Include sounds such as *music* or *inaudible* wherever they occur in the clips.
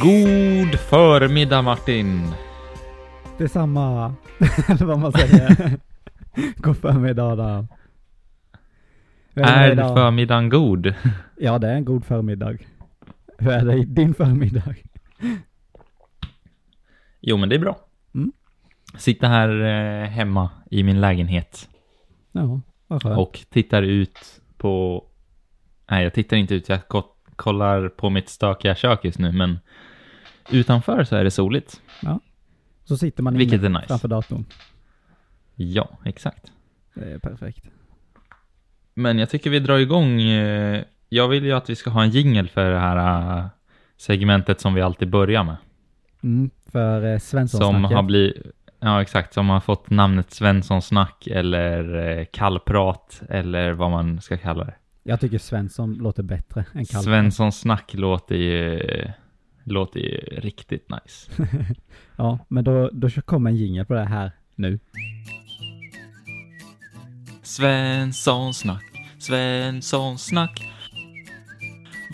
God förmiddag Martin! Detsamma, *laughs* eller vad man säger. God förmiddag. Hur det Är idag? förmiddagen god? Ja, det är en god förmiddag. Hur är det i din förmiddag? Jo, men det är bra. Mm. Sitter här eh, hemma i min lägenhet Ja, vad skönt. och tittar ut på... Nej, jag tittar inte ut. Jag ko- kollar på mitt stökiga kök just nu, men utanför så är det soligt. Så sitter man Vilket inne nice. framför datorn. Ja, exakt. Det är perfekt. Men jag tycker vi drar igång. eh, Jag vill ju att vi ska ha en jingle för det här eh, segmentet som vi alltid börjar med. Mm, för eh, Som Svenssonsnacket. har blivit, ja exakt, som har fått namnet Svenssonsnack eller kallprat eller vad man ska kalla det. Jag tycker Svensson låter bättre än Kalle. Svenssonsnack låter ju, låter ju riktigt nice. *laughs* Ja, men då, då kommer en jingel på det här nu. Svenssonsnack, Svenssonsnack.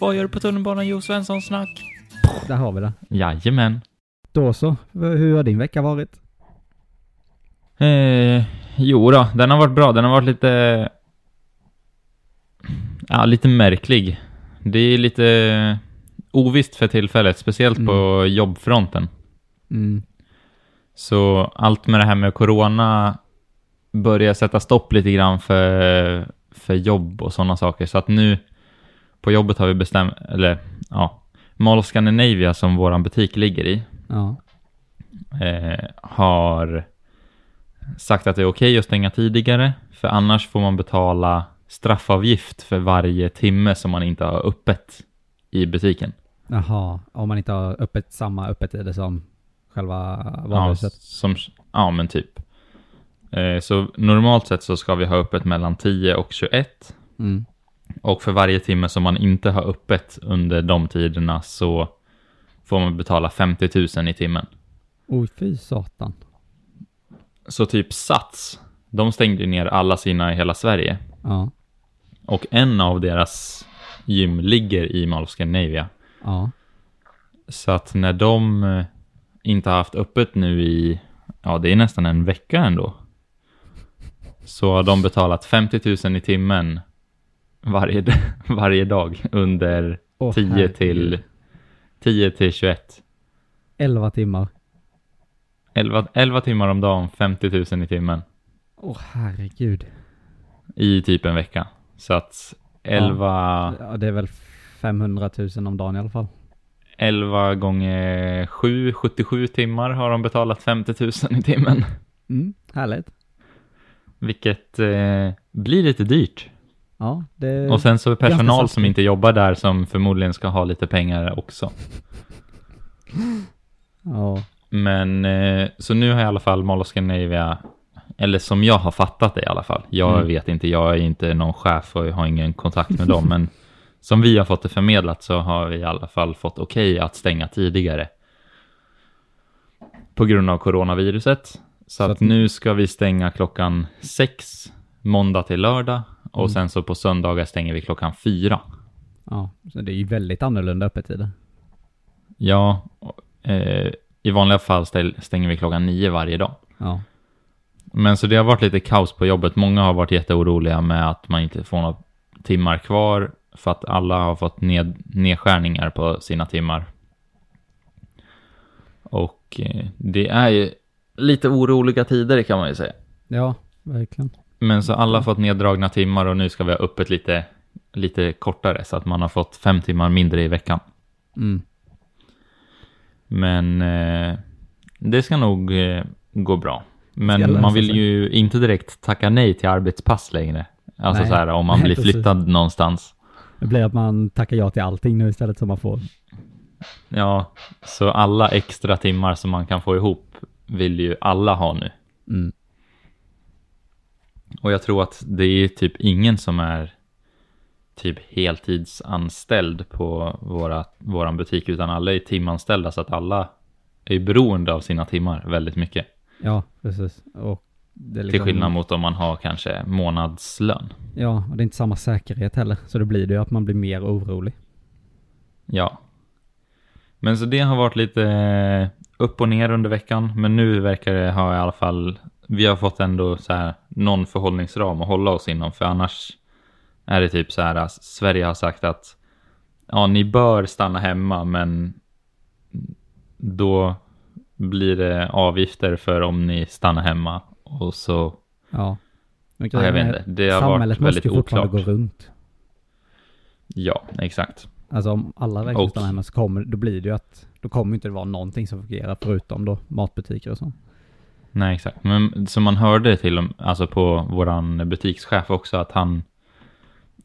Vad gör du på tunnelbanan? Jo, Svenssonsnack. Där har vi det. Jajamän. Då så. Hur har din vecka varit? Eh, jo då, den har varit bra. Den har varit lite... Ja, lite märklig. Det är lite ovisst för tillfället, speciellt Mm. på jobbfronten. Mm. Så allt med det här med corona börjar sätta stopp lite grann för, för jobb och sådana saker. Så att nu på jobbet har vi bestämt, eller ja, Mall of Scandinavia som våran butik ligger i, Ja. eh, har sagt att det är okej att stänga tidigare, för annars får man betala straffavgift för varje timme som man inte har öppet i butiken. Jaha, om man inte har öppet samma öppettider som själva Ja, varuhuset. som, ja, men typ. Eh, så normalt sett så ska vi ha öppet mellan 10 och 21. Mm. Och för varje timme som man inte har öppet under de tiderna så får man betala 50 000 i timmen. Oj, fy satan. Så typ Sats, de stängde ner alla sina i hela Sverige. Ja. Och en av deras gym ligger i Mall of Scandinavia. Ja. Så att när de eh, inte har haft öppet nu i, ja det är nästan en vecka ändå. Så har de betalat 50 000 i timmen varje, *laughs* varje dag under Åh, 10 herregud. till, 10 till 21. 11 timmar. 11, 11 timmar om dagen, 50 000 i timmen. Åh herregud. I typ en vecka. Så att 11, Ja, det är väl 500 000 om dagen i alla fall. 11 gånger 7, 77 timmar har de betalat 50 000 i timmen. Mm, härligt. Vilket eh, blir lite dyrt. Ja, det... Och sen så är personal som inte jobbar där som förmodligen ska ha lite pengar också. Ja. Men eh, så nu har i alla fall Mall of Scandinavia, eller som jag har fattat det i alla fall. Jag Mm. vet inte, jag är inte någon chef och jag har ingen kontakt med dem. men *laughs* som vi har fått det förmedlat så har vi i alla fall fått okej att stänga tidigare. På grund av coronaviruset. Så, Så att, nu ska vi stänga klockan sex måndag till lördag. Och Mm. sen så på söndagar stänger vi klockan fyra. Ja, så det är ju väldigt annorlunda öppettider. Ja, eh, i vanliga fall stänger vi klockan nio varje dag. Ja. Men så det har varit lite kaos på jobbet. Många har varit jätteoroliga med att man inte får några timmar kvar för att alla har fått ned, nedskärningar på sina timmar. Och eh, det är ju lite oroliga tider kan man ju säga. Ja, verkligen. Men så alla har fått neddragna timmar och nu ska vi ha öppet lite, lite kortare så att man har fått fem timmar mindre i veckan. Mm. Men eh, det ska nog eh, gå bra. Men man vill ju inte direkt tacka nej till arbetspass längre. Alltså Nej. så här om man *laughs* blir flyttad någonstans. Det blir att man tackar ja till allting nu istället som man får. Ja, så alla extra timmar som man kan få ihop vill ju alla ha nu. Mm. Och jag tror att det är typ ingen som är typ heltidsanställd på våra, våran butik, utan alla är timanställda, så att alla är beroende av sina timmar väldigt mycket. Ja, precis. Och det är Till liksom- skillnad mot om man har kanske månadslön. Ja, och det är inte samma säkerhet heller. Så då blir det ju att man blir mer orolig. Ja. Men så det har varit lite eh, upp och ner under veckan, men nu verkar det ha i alla fall, vi har fått ändå så här någon förhållningsram att hålla oss inom, för annars är det typ så här, att Sverige har sagt att ja, ni bör stanna hemma, men då blir det avgifter för om ni stannar hemma och så, Ja. Men ja, jag vet inte, det har Samhället varit måste väldigt ju fortfarande oklart. gå runt. Ja, exakt. Alltså om alla verkligen Och- stannar hemma så kommer, då blir det ju att, då kommer inte det vara någonting som fungerar förutom då matbutiker och så. Nej, exakt. Men som man hörde till och- alltså på våran butikschef också att han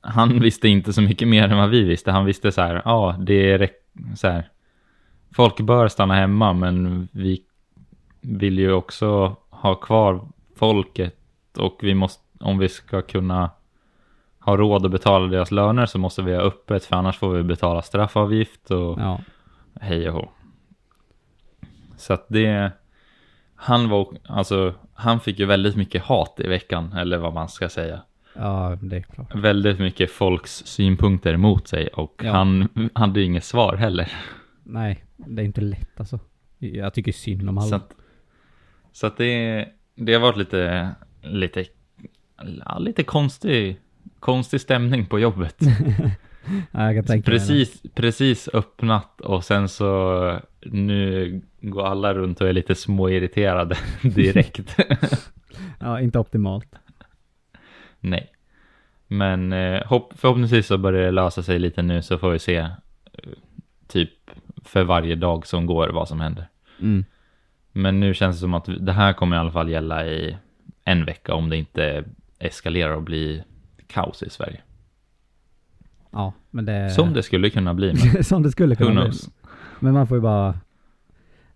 han visste inte så mycket mer än vad vi visste. Han visste så här, ja, det är rek- så här. Folk bör stanna hemma, men vi vill ju också ha kvar folket och vi måste, om vi ska kunna ha råd att betala deras löner så måste vi ha öppet, för annars får vi betala straffavgift och Ja. hej och hå. Så att det, han var, alltså, han fick ju väldigt mycket hat i veckan, eller vad man ska säga. Ja, det är klart. Väldigt mycket folks synpunkter emot sig och Ja. han hade ju inget svar heller. Nej, det är inte lätt alltså. Jag tycker synd om alla. Så att, så att det, det har varit lite, lite, lite konstig, konstig stämning på jobbet. *laughs* ja. Precis, precis öppnat och sen så nu går alla runt och är lite småirriterade *laughs* direkt. *laughs* Ja, inte optimalt. Nej. Men eh, hopp, förhoppningsvis så börjar det lösa sig lite nu så får vi se eh, typ för varje dag som går vad som händer. Mm. Men nu känns det som att det här kommer i alla fall gälla i en vecka om det inte eskalerar och blir kaos i Sverige. Ja, men det... Som det skulle kunna bli. Men *laughs* som det skulle kunna bli. Men man får ju bara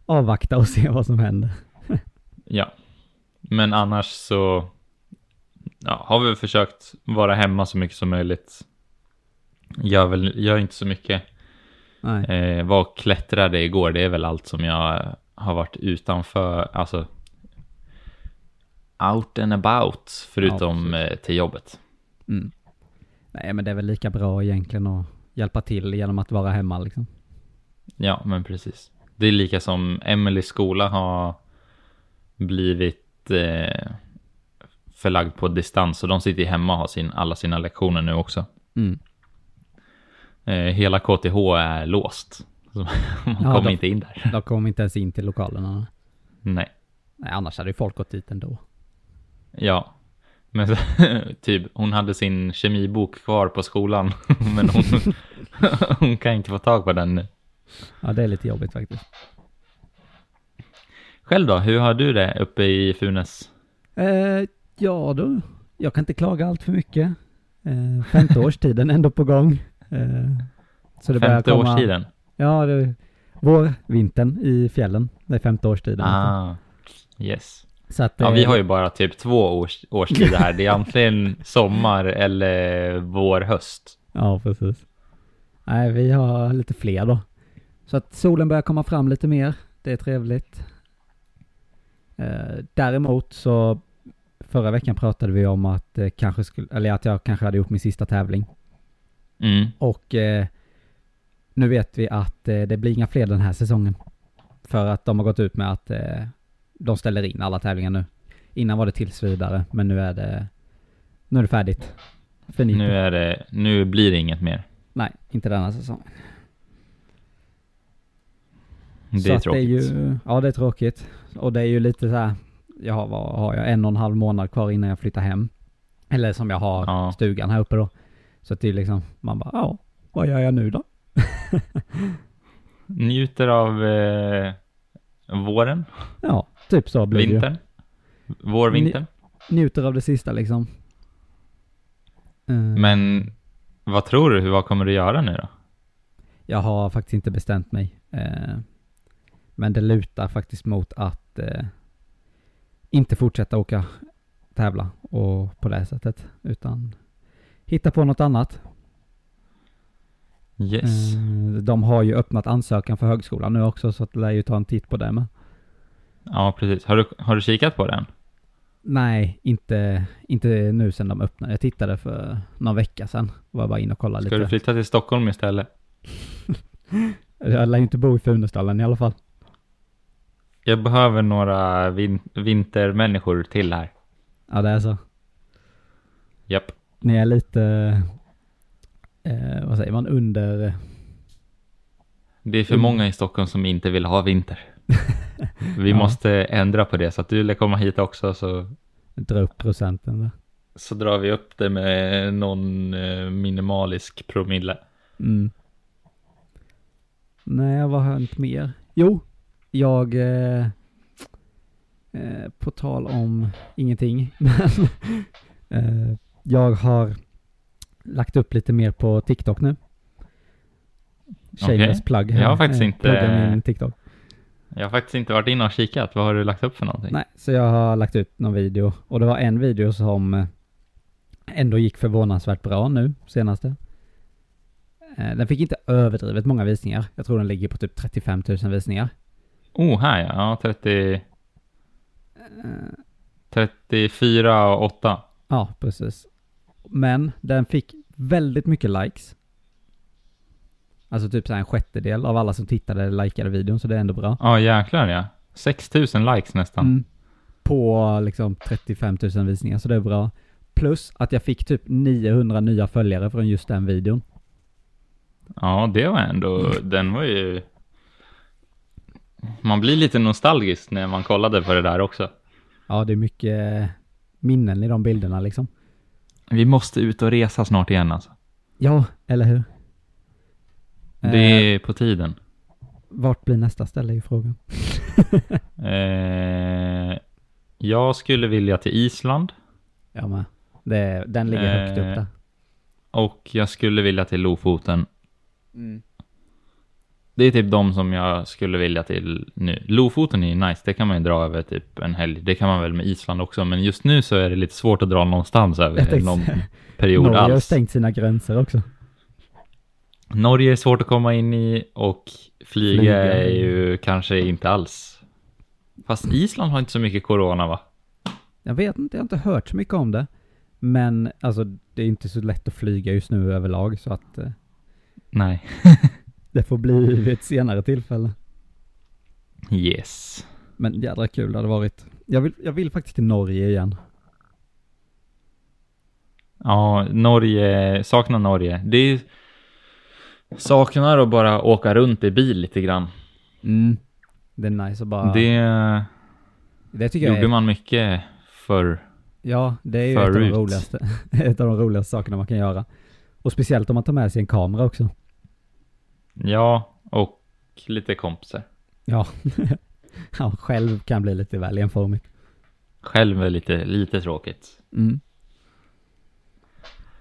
avvakta och se vad som händer. *laughs* Ja. Men annars så ja, har vi försökt vara hemma så mycket som möjligt. Gör väl, gör inte så mycket. Eh, var och klättrade igår, det är väl allt som jag har varit utanför, alltså out and about, förutom Ja, eh, till jobbet. Mm. Nej, men det är väl lika bra egentligen att hjälpa till genom att vara hemma liksom. Ja, men precis. Det är lika som Emelies skola har blivit eh, förlagd på distans, och de sitter ju hemma och har sin, alla sina lektioner nu också. Mm. Eh, hela KTH är låst. *laughs* Så man Ja, kommer då- inte in där. *laughs* De kom inte ens in till lokalerna. Nej. Nej, annars hade ju folk gått dit ändå. Ja, men så, *laughs* typ hon hade sin kemibok kvar på skolan, men hon, hon kan inte få tag på den nu. Ja, det är lite jobbigt faktiskt. Själv då, hur har du det uppe i Funes? Eh, ja du, jag kan inte klaga allt för mycket. Eh, femte årstiden ändå på gång. Eh, så det Femte komma, årstiden? Ja, det vår, vintern i fjällen. Det är femte årstiden. Ah, yes. Så att, Ja, eh, vi har ju bara typ två års, årstider här. Det är antingen sommar eller vår, höst. Ja, precis. Nej, vi har lite fler då. Så att solen börjar komma fram lite mer. Det är trevligt. Eh, däremot så förra veckan pratade vi om att eh, kanske skulle, eller att jag kanske hade gjort min sista tävling. Mm. Och eh, nu vet vi att eh, det blir inga fler den här säsongen. För att de har gått ut med att eh, de ställer in alla tävlingar nu. Innan var det tills vidare, men nu är det, nu är det färdigt. Finito. Nu, är det, nu blir det inget mer. Nej, inte denna säsong. Det så är tråkigt. Det är ju, ja, det är tråkigt. Och det är ju lite så här, jag har, vad har jag, en och en halv månad kvar innan jag flyttar hem. Eller som jag har Ja. stugan här uppe då. Så att det är liksom, man bara, ja, vad gör jag nu då? *laughs* Njuter av eh, våren, Ja, typ så blir det vintern. Vår, vintern. Njuter av det sista liksom. Eh, Men vad tror du, vad kommer du göra nu då? Jag har faktiskt inte bestämt mig. Eh, men det lutar faktiskt mot att eh, inte fortsätta åka tävla och på det sättet. Utan hitta på något annat. Yes. Eh, de har ju öppnat ansökan för högskolan nu också så att lär ju ta en titt på det med. Ja, precis. Har du, har du kikat på den? Nej, inte, inte nu sedan de öppnade. Jag tittade för någon vecka sedan. Var bara in och kollade Ska lite. du flytta till Stockholm istället? *laughs* Jag lär ju inte bo i Funäsdalen i alla fall. Jag behöver några vin vintermänniskor till här. Ja, det är så. Japp. Ni är lite, eh, vad säger man, under... Det är för många i Stockholm som inte vill ha vinter. *laughs* Vi Ja. måste ändra på det så att du lär komma hit också så, Dra upp procenten där. så drar vi upp det med någon eh, minimalisk promille. Mm. Nej, vad har hänt mer? Jo, jag... Eh, eh, på tal om ingenting, *laughs* men eh, jag har lagt upp lite mer på TikTok nu. Shameless Okej. plug här. Jag har faktiskt Eh, inte- min TikTok. Jag har faktiskt inte varit inne och kikat. Vad har du lagt upp för någonting? Nej, så jag har lagt ut någon video och det var en video som eh, ändå gick förvånansvärt bra nu, senaste. Eh, Den fick inte överdrivet många visningar. Jag tror den ligger på typ 35 000 visningar. Oh, här ja. ja 30, Eh, 34 och 8. Ja, precis. Men den fick väldigt mycket likes. Alltså typ så en sjättedel av alla som tittade likade videon, så det är ändå bra. Ja, jäklar ja. 6000 likes nästan. Mm. På liksom 35 000 visningar, så det är bra. Plus att jag fick typ 900 nya följare från just den videon. Ja, det var ändå, den var ju... Man blir lite nostalgisk när man kollade på det där också. Ja, det är mycket minnen i de bilderna liksom. Vi måste ut och resa snart igen alltså. Ja, eller hur? Det Eh, är på tiden. vart blir nästa ställe i frågan? *laughs* *laughs* Eh, jag skulle vilja till Island Ja, men det, den ligger högt Eh, upp där. och jag skulle vilja till Lofoten. Det är typ de som jag skulle vilja till nu. Lofoten är ju nice, det kan man ju dra över typ en helg. Det kan man väl med Island också, men just nu så är det lite svårt att dra någonstans över tänkte någon *laughs* period Norge har alls. stängt sina gränser också. Norge är svårt att komma in i och flyga, Flyga. är ju kanske inte alls. Fast Island har inte så mycket corona va? Jag vet inte, jag har inte hört så mycket om det. Men alltså det är inte så lätt att flyga just nu överlag så att eh, Nej. *laughs* det får bli vid ett senare tillfälle. Yes. Men jädra kul det hade varit. Jag vill, jag vill faktiskt till Norge igen. Ja, Norge, saknar Norge. Det är saknar att bara åka runt i bil lite grann. Mm. Det är nice att bara... Det det tycker gjorde är, man mycket för Ja, det är ju ett av, de roligaste, *laughs* ett av de roligaste sakerna man kan göra. Och speciellt om man tar med sig en kamera också. Ja, och lite kompisar. Ja. *laughs* ja, själv kan bli lite väl enformigt. Själv är lite, lite tråkigt. Mm.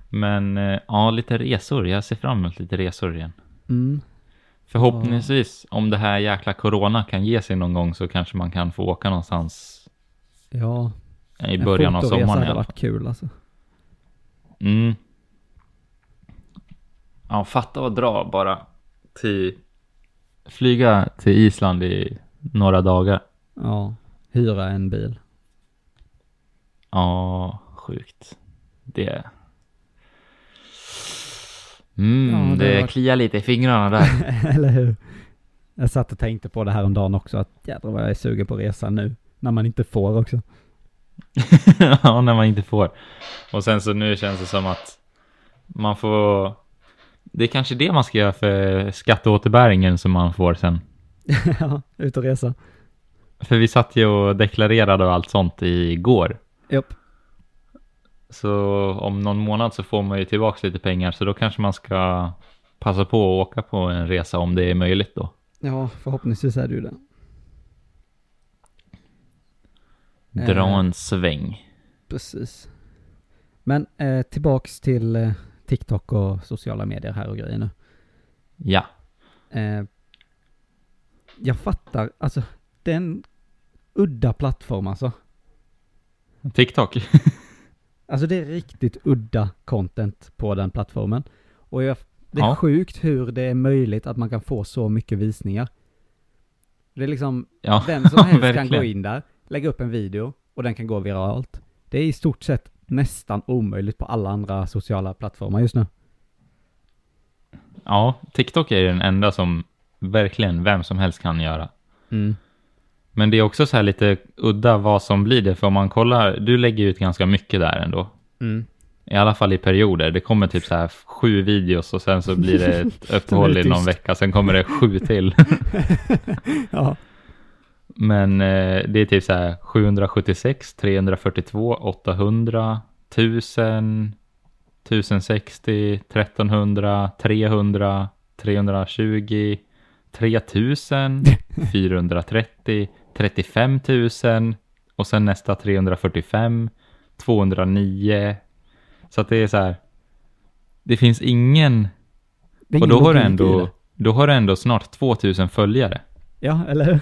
Men eh, ja, lite resor. Jag ser fram emot lite resor igen. Mm. Förhoppningsvis, om det här jäkla corona kan ge sig någon gång så kanske man kan få åka någonstans Ja, i början av sommaren. i hade alla fall. varit kul alltså. Mm. Ja, fatta att dra bara till flyga till Island i några dagar. Ja, hyra en bil. Ja, sjukt. Det... Mm, Ja, det det, varit- kliar lite i fingrarna där. *laughs* Eller hur? Jag satt och tänkte på det här om dagen också, att jädrar vad jag är sugen på att resa nu. När man inte får också. *laughs* ja, när man inte får. Och sen så nu känns det som att man får... Det är kanske det man ska göra för skatteåterbäringen som man får sen. *laughs* ja, ut och resa. För vi satt ju och deklarerade och allt sånt igår. Japp. Så om någon månad så får man ju tillbaka lite pengar så då kanske man ska passa på att åka på en resa om det är möjligt då. Ja, förhoppningsvis är det ju det. Dra Eh. en sväng. Precis. Men eh, tillbaks till eh, TikTok och sociala medier här och grejer nu. Ja. Eh, jag fattar, alltså det är en udda plattform alltså. TikTok. *laughs* Alltså det är riktigt udda content på den plattformen. Och jag, det är Ja. sjukt hur det är möjligt att man kan få så mycket visningar. Det är liksom, Ja, vem som *laughs* helst kan gå in där, lägga upp en video och den kan gå viralt. Det är i stort sett nästan omöjligt på alla andra sociala plattformar just nu. Ja, TikTok är den enda som verkligen vem som helst kan göra. Mm. Men det är också så här lite udda vad som blir det, för om man kollar, du lägger ut ganska mycket där ändå. Mm. I alla fall i perioder. Det kommer typ så här sju videos och sen så blir det *laughs* ett uppehåll i någon vecka, sen kommer det sju till. *laughs* *laughs* ja. Men eh, det är typ så här 776, 342, 800, 1000, 1060, 1300, 300, 320, 3000, 430, 35 000 och sen nästa 345, 209. Så att det är så här. Det finns ingen, Det och då har, ändå, då har du ändå snart 2000 följare. Ja, eller hur?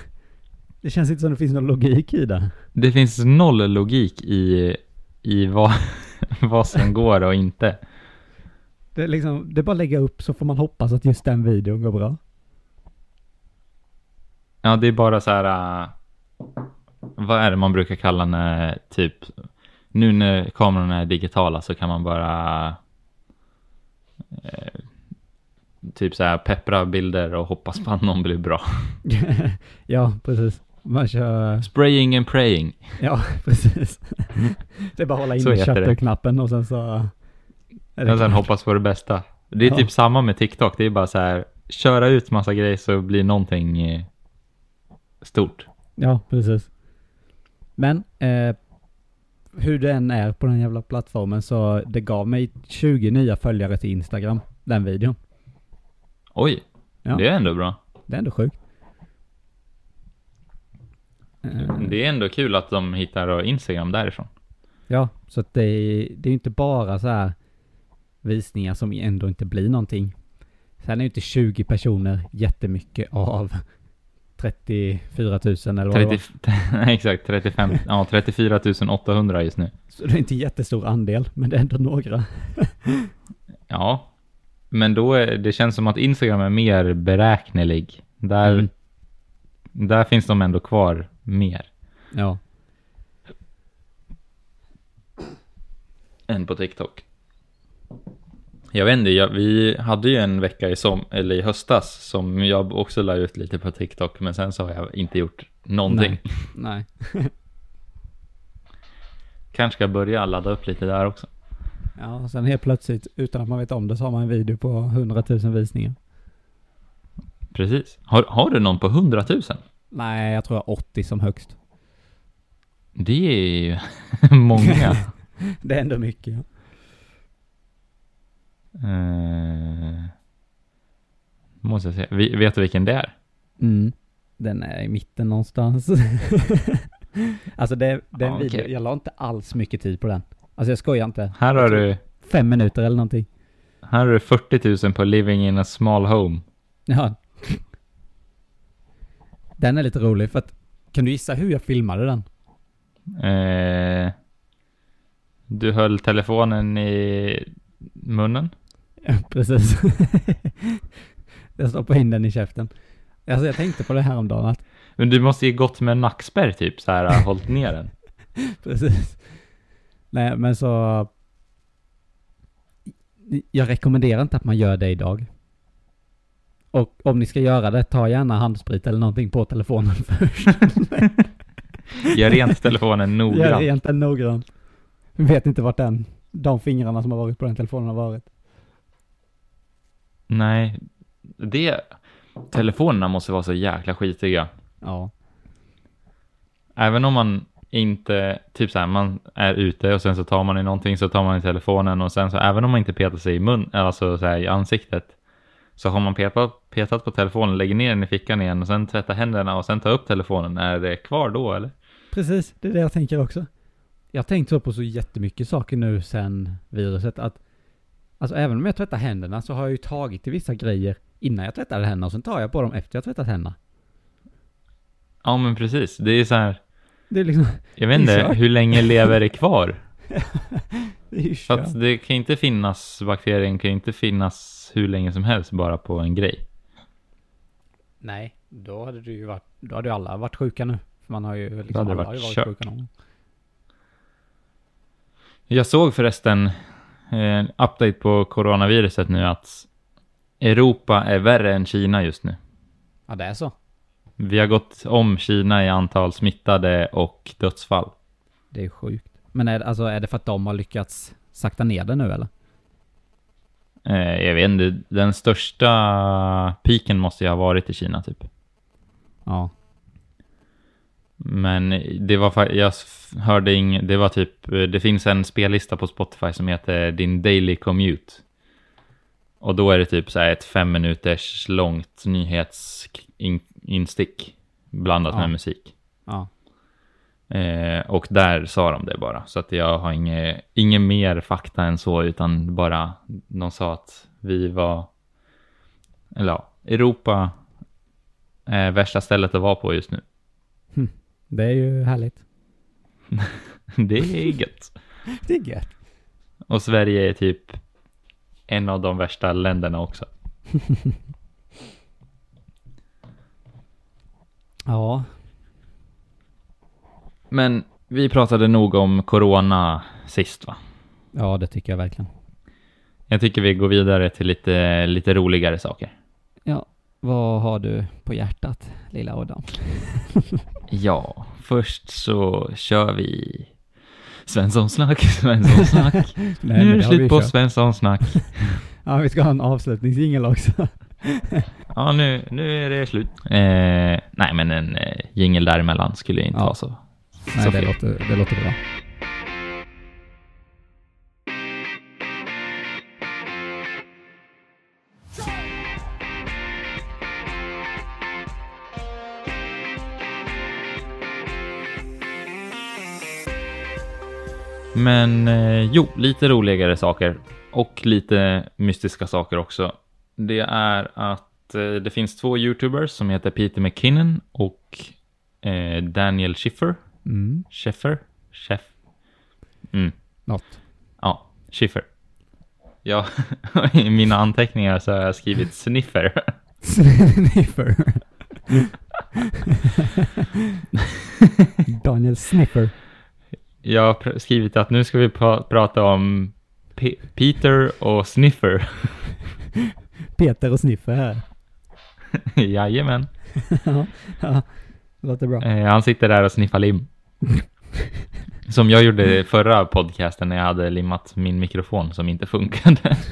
Det känns inte som det finns någon logik i det. Det finns noll logik i, i vad, *laughs* vad som går och inte. Det är liksom, det är bara att lägga upp så får man hoppas att just den videon går bra. Ja, det är bara så här. äh, vad är det man brukar kalla när typ nu när kamerorna är digitala så kan man bara eh, typ så här peppra bilder och hoppas på att någon blir bra. *laughs* ja, precis. Man kör, Spraying and praying. ja *laughs* precis. Det är bara att hålla in shutter-knappen och sen så... Och sen hoppas på det bästa. Det är Ja. typ samma med TikTok. Det är bara så här köra ut massa grejer så blir någonting eh, stort. Ja, precis. Men, eh, hur det än är på den jävla plattformen så det gav mig 20 nya följare till Instagram, den videon. Oj, Ja. det är ändå bra. Det är ändå sjukt. Eh, Det är ändå kul att de hittar Instagram därifrån. Ja, så att det är, det är ju inte bara så här visningar som ändå inte blir någonting. Sen är ju inte 20 personer jättemycket av 34 000 eller vad det 30, var. *laughs* exakt, 35, *laughs* ja, 34 800 just nu. Så det är inte en jättestor andel, men det är ändå några. *laughs* Ja, men då är, det känns som att Instagram är mer beräknelig. Där, Mm. där finns de ändå kvar mer Ja. än på TikTok. Jag vet inte, jag, vi hade ju en vecka i, som, eller i höstas som jag också la ut lite på TikTok, men sen så har jag inte gjort någonting. Nej. *laughs* Kanske ska börja ladda upp lite där också. Ja, och sen helt plötsligt, utan att man vet om det, så har man en video på 100 000 visningar. Precis. Har, har du någon på 100 000? Nej, jag tror jag har 80 som högst. Det är ju *laughs* många. Det är ändå mycket, ja. Eh, måste jag säga. Vi, vet du vilken det är? Mm. Den är i mitten någonstans. *laughs* alltså det, det är en Ja, video, okej. jag la inte alls mycket tid på den. Alltså jag skojar inte. Här har, du, Fem minuter eller någonting. här har du 40 000 på Living in a small home. Ja. Den är lite rolig för att, kan du gissa hur jag filmade den? Eh, du höll telefonen i munnen. Ja, *laughs* precis. jag stoppade in den i käften. Alltså jag tänkte på det här om dagen att, Men du måste ju gått med nackspärr typ, så här hållit ner den. *laughs* precis. Nej, men så... Jag rekommenderar inte att man gör det idag. Och om ni ska göra det, ta gärna handsprit eller någonting på telefonen *laughs* först. *laughs* Gör rent telefonen Gör noggrant. rent den noggrant. Vi vet inte vart den, de fingrarna som har varit på den telefonen har varit. Nej, det... Telefonerna måste vara så jäkla skitiga. Ja. Även om man inte, typ så här, man är ute och sen så tar man i någonting så tar man i telefonen och sen så även om man inte petar sig i mun, alltså så här, i ansiktet så har man petat, petat på telefonen, lägger ner den i fickan igen och sen tvättar händerna och sen tar upp telefonen. Är det kvar då eller? Precis, det är det jag tänker också. Jag har tänkt så på så jättemycket saker nu sen viruset att Alltså även om jag tvättar händerna så har jag ju tagit i vissa grejer innan jag tvättade händerna och sen tar jag på dem efter jag tvättat händerna. Ja men precis, det är så här, Det är liksom, jag vet inte, hur länge lever det kvar? *laughs* kört. att det kan inte finnas, bakterien kan inte finnas hur länge som helst bara på en grej. Nej, då hade du ju varit, då hade alla varit sjuka nu. Man har ju liksom, hade alla varit varit sjuka någon. Jag såg förresten en update på coronaviruset nu att Europa är värre än Kina just nu. Ja, det är så. Vi har gått om Kina i antal smittade och dödsfall. Det är sjukt. Men är, alltså, är det för att de har lyckats sakta ner det nu eller? Eh, jag vet inte, den största piken måste ju ha varit i Kina typ. Ja. Men det var jag hörde ing, det var typ, eh, det finns en spellista på Spotify som heter Din Daily Commute. Och då är det typ så här ett fem minuters långt nyhetsinstick blandat Ja. med musik. Ja. Eh, och där sa de det bara, så att jag har inget, inget mer fakta än så, utan bara de sa att vi var, eller ja, Europa är värsta stället att vara på just nu. Det är ju härligt. *laughs* Det är gött. *laughs* Det är gött. Och Sverige är typ en av de värsta länderna också. *laughs* Ja. Men vi pratade nog om corona sist va? Ja, det tycker jag verkligen. Jag tycker vi går vidare till lite, lite roligare saker. Ja. Vad har du på hjärtat, lilla Adam? *laughs* Ja, först så kör vi Svenssonsnack, Svenssonsnack. *laughs* Nej, nu är det slut på. Svenssonsnack. *laughs* Ja, vi ska ha en avslutningsjingel också. Ja, nu, nu är det slut. Eh, nej, men en eh, jingel däremellan skulle inte Ja. vara så. Nej, det låter, det låter bra. Men eh, jo, lite roligare saker och lite mystiska saker också. Det är att eh, det finns två YouTubers som heter Peter McKinnon och eh, Daniel Schiffer. Mm. Schiffer? Chef? Mm, Något. ja, Schiffer. Ja, *laughs* i mina anteckningar så har jag skrivit sniffer. Sniffer. *laughs* Daniel Sniffer. Jag har skrivit att nu ska vi pra- prata om Pe- Peter och Sniffer. *laughs* Peter och Sniffer här. Jajamän. ja, ja, låter bra. Eh, han sitter där och sniffar lim. *laughs* Som jag gjorde i förra podcasten när jag hade limmat min mikrofon som inte funkade. *laughs*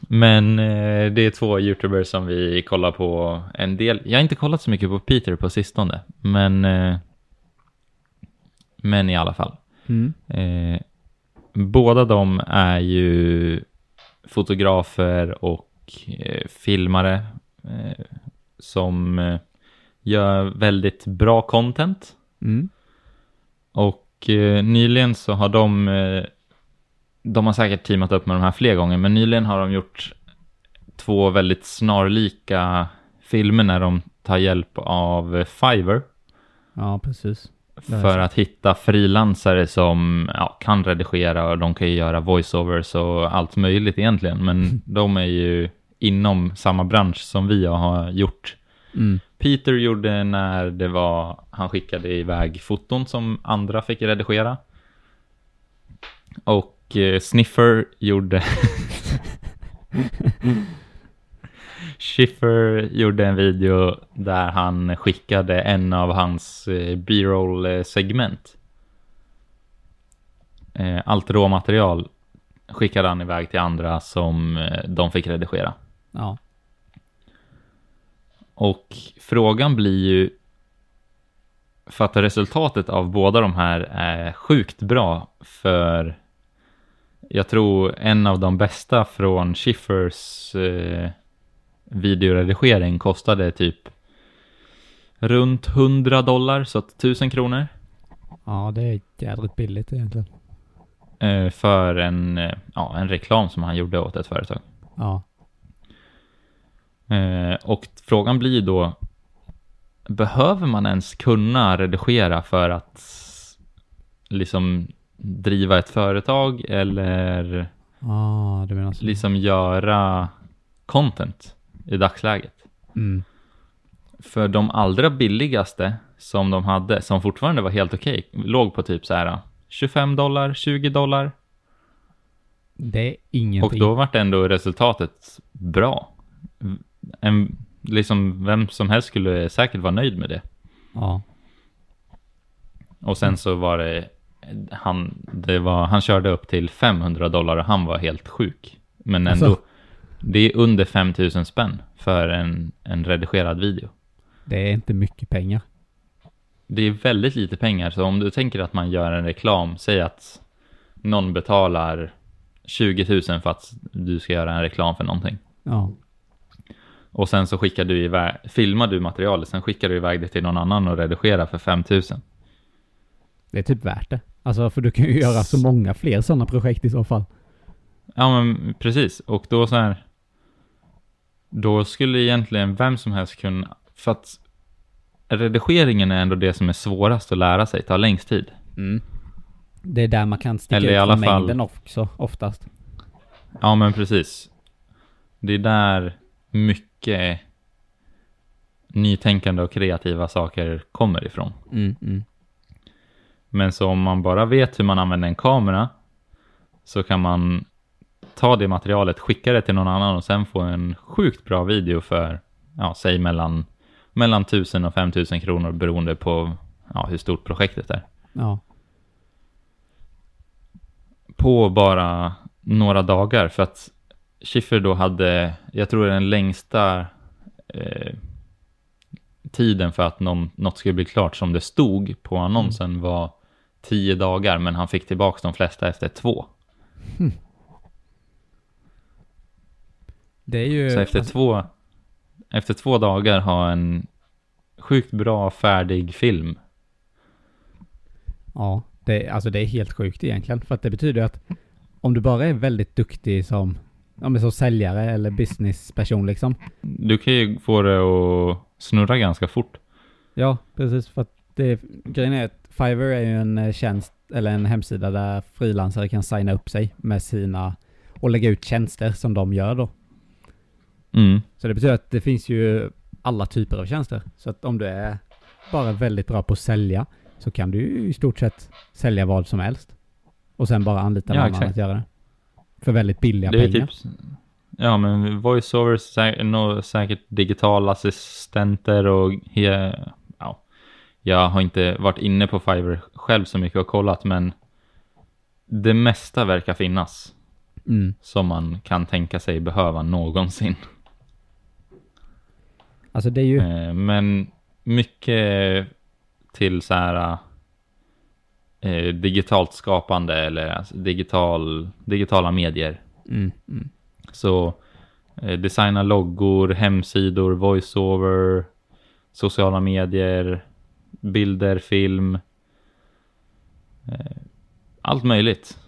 Men eh, det är två YouTubers som vi kollar på en del. Jag har inte kollat så mycket på Peter på sistone, men, eh, men i alla fall. Mm. Eh, båda de är ju fotografer och filmare som gör väldigt bra content. Mm. Och eh, nyligen så har de, eh, de har säkert teamat upp med de här fler gånger, men nyligen har de gjort två väldigt snarlika filmer när de tar hjälp av Fiverr Ja, precis. För att hitta frilansare som ja, kan redigera och de kan ju göra voiceovers och allt möjligt egentligen. Men *laughs* de är ju inom samma bransch som vi har gjort. Mm. Peter gjorde när det var, han skickade iväg foton som andra fick redigera. Och eh, Sniffer gjorde *laughs* Schiffer gjorde en video där han skickade en av hans eh, B-roll eh, segment. Eh, Allt råmaterial skickade han iväg till andra som eh, de fick redigera. Ja. Och frågan blir ju, för att resultatet av båda de här är sjukt bra för jag tror en av de bästa från Schiffers eh, videoredigering kostade typ runt 100 dollar, så att 1000 kronor. Ja, det är jädrigt billigt egentligen. Eh, för en, eh, ja, en reklam som han gjorde åt ett företag. Ja. Eh, och frågan blir då, behöver man ens kunna redigera för att liksom driva ett företag eller Ah, liksom göra content i dagsläget? Mm. För de allra billigaste som de hade, som fortfarande var helt okej, låg på typ så här 25 dollar, 20 dollar. Det är ingenting. Och då vart ändå resultatet bra. En, liksom vem som helst skulle säkert vara nöjd med det. Ja. Och sen så var det, han, det var, han körde upp till 500 dollar och han var helt sjuk. Men ändå, Alltså? det är under 5000 spänn för en, en redigerad video. Det är inte mycket pengar. Det är väldigt lite pengar, så om du tänker att man gör en reklam, säg att någon betalar 20 000 för att du ska göra en reklam för någonting. Ja. Och sen så skickar du iväg, filmar du materialet, sen skickar du iväg det till någon annan och redigerar för 5 000. Det är typ värt det. Alltså för du kan ju göra så många fler sådana projekt i så fall. Ja men precis, och då så här. Då skulle egentligen vem som helst kunna, för att redigeringen är ändå det som är svårast att lära sig, tar längst tid. Det är där man kan sticka Eller i ut alla från fall- mängden också, oftast. Ja men precis. Det är där mycket nytänkande och kreativa saker kommer ifrån. Mm, mm. Men så om man bara vet hur man använder en kamera så kan man ta det materialet, skicka det till någon annan och sen få en sjukt bra video för, ja, säg mellan, mellan 1000 och 5000 kronor beroende på ja, hur stort projektet är. Ja. På bara några dagar för att Schiffer då hade, jag tror den längsta eh, tiden för att någon, något skulle bli klart som det stod på annonsen var tio dagar men han fick tillbaka de flesta efter två. Det är ju... Så efter, alltså, två, efter två dagar ha en sjukt bra färdig film. Ja, det, alltså det är helt sjukt egentligen. För att det betyder att om du bara är väldigt duktig som, ja, men som säljare eller businessperson liksom. Du kan ju få det att snurra ganska fort. Ja, precis. För att det, grejen är att Fiverr är ju en eh, tjänst eller en hemsida där frilansare kan signa upp sig med sina och lägga ut tjänster som de gör då. Mm. Så det betyder att det finns ju alla typer av tjänster. Så att om du är bara väldigt bra på att sälja så kan du ju i stort sett sälja vad som helst. Och sen bara anlita Ja, någon annan exakt. att göra det. För väldigt billiga Det pengar. typ, ja men voiceovers, sä, nå- säkert digitala assistenter och he, ja, jag har inte varit inne på Fiverr själv så mycket och kollat men det mesta verkar finnas Mm. som man kan tänka sig behöva någonsin. Alltså det är ju... Eh, Men mycket till så här eh, digitalt skapande eller alltså digital, digitala medier. Mm, mm. Så eh, designa loggor, hemsidor, voiceover, sociala medier, bilder, film. Eh, allt möjligt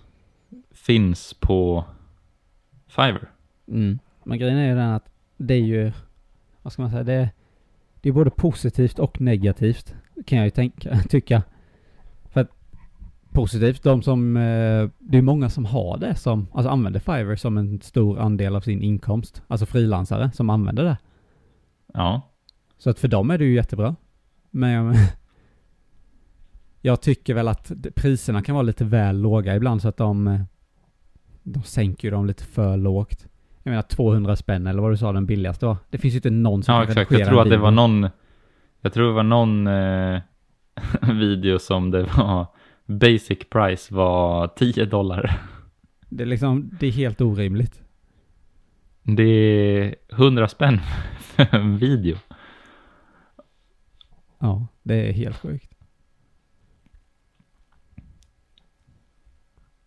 finns på Fiverr. Mm. Men grejen är ju den att det är ju, vad ska man säga, det det är både positivt och negativt kan jag ju tänka, *laughs* tycka. Positivt, de som, eh, det är många som har det som, alltså använder Fiverr som en stor andel av sin inkomst. Alltså frilansare som använder det. Ja, Så att för dem är det ju jättebra. Men jag, *laughs* tycker väl att priserna kan vara lite väl låga ibland så att de, eh, de sänker ju dem lite för lågt. Jag menar 200 spänn eller vad du sa den billigaste var. Det finns ju inte någon som ja kan exakt. Jag tror att det var någon, jag tror det var någon eh, *laughs* video som det var basic price var 10 dollar. Det är liksom, det är helt orimligt. Det är 100 spänn för en video. Ja, det är helt sjukt.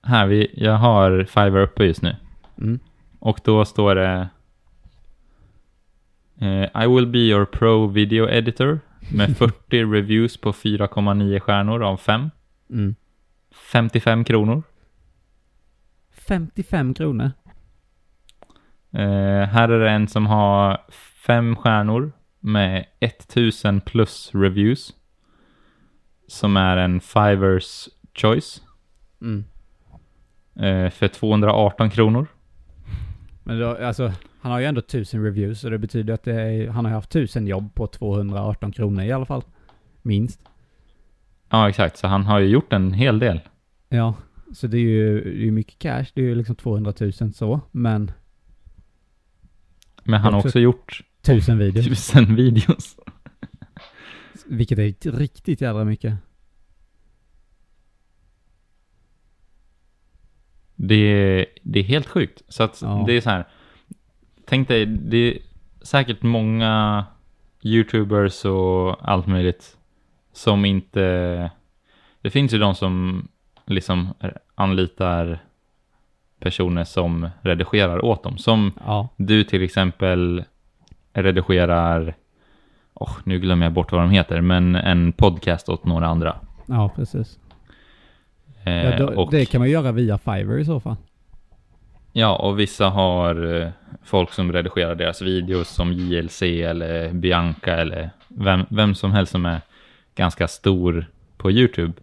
Här, vi, jag har Fiverr uppe just nu. Mm. Och då står det eh, I will be your pro video editor med *laughs* 40 reviews på 4,9 stjärnor av 5. Mm. 55 kronor. 55 kronor. Eh, här är det en som har 5 stjärnor med 1000 plus reviews. Som är en Fivers choice. Mm. Eh, för 218 kronor. Men då, alltså, han har ju ändå 1000 reviews så det betyder att det är, han har haft 1000 jobb på 218 kronor i alla fall. Minst. Ja, exakt. Så han har ju gjort en hel del. Ja, så det är ju det är mycket cash. Det är ju liksom 200 000 så, men Men han har Också- också gjort Tusen videos. tusen videos. *laughs* Vilket är riktigt jädra mycket. Det är, det är helt sjukt. Så att Ja. det är så här. Tänk dig, det är säkert många YouTubers och allt möjligt som inte... Det finns ju de som liksom anlitar personer som redigerar åt dem. Som Ja. du till exempel redigerar, oh, nu glömmer jag bort vad de heter, men en podcast åt några andra. Ja, precis. Eh, Ja, då, och, Det kan man göra via Fiverr i så fall. ja, och vissa har eh, folk som redigerar deras videos som JLC eller Bianca eller vem, vem som helst som är ganska stor på YouTube.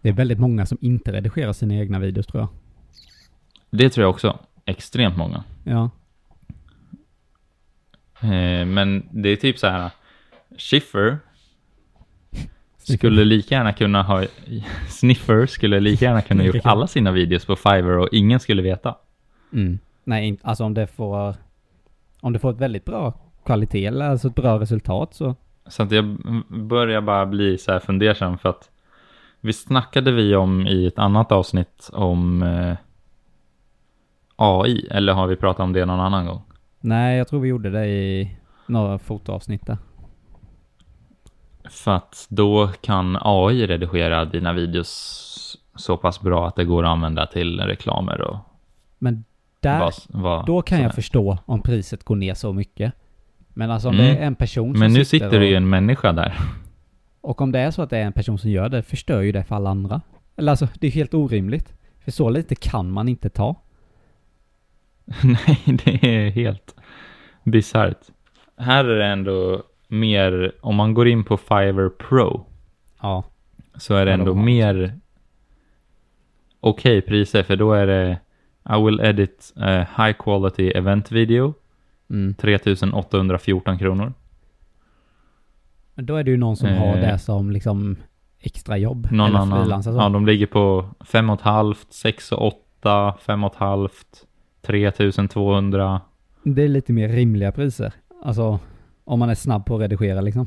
Det är väldigt många som inte redigerar sina egna videos tror jag. Det tror jag också. Extremt många. Ja. Eh, men det är typ så här. Schiffer *laughs* skulle lika gärna kunna ha, *laughs* Sniffer skulle lika gärna kunna gjort alla sina videos på Fiverr och ingen skulle veta. Mm. Nej, alltså om det får... Om det får ett väldigt bra kvalitet eller alltså ett bra resultat så... Så att jag börjar bara bli så här fundersam för att visst snackade vi om i ett annat avsnitt om eh, AI eller har vi pratat om det någon annan gång? Nej, jag tror vi gjorde det i några fotoavsnitt där. För att då kan AI redigera dina videos så pass bra att det går att använda till reklamer och Men där, vad, vad då kan jag förstå om priset går ner så mycket. Men alltså om Mm. det är en person som Men nu sitter det ju en människa där. och om det är så att det är en person som gör det, förstör ju det för alla andra. Eller alltså, det är helt orimligt. För så lite kan man inte ta. *laughs* Nej, det är helt bisarrt. Här är det ändå mer, om man går in på Fiverr Pro Ja. så är det ändå mer okej priser för då är det I will edit a high quality event video Mm. 3814 kronor. Men då är det ju någon som har Eh. det som liksom extra jobb. Någon annan. Ja, de ligger på 5,5, 6 och 8, 5,5, 3200. Det är lite mer rimliga priser. Alltså, om man är snabb på att redigera liksom.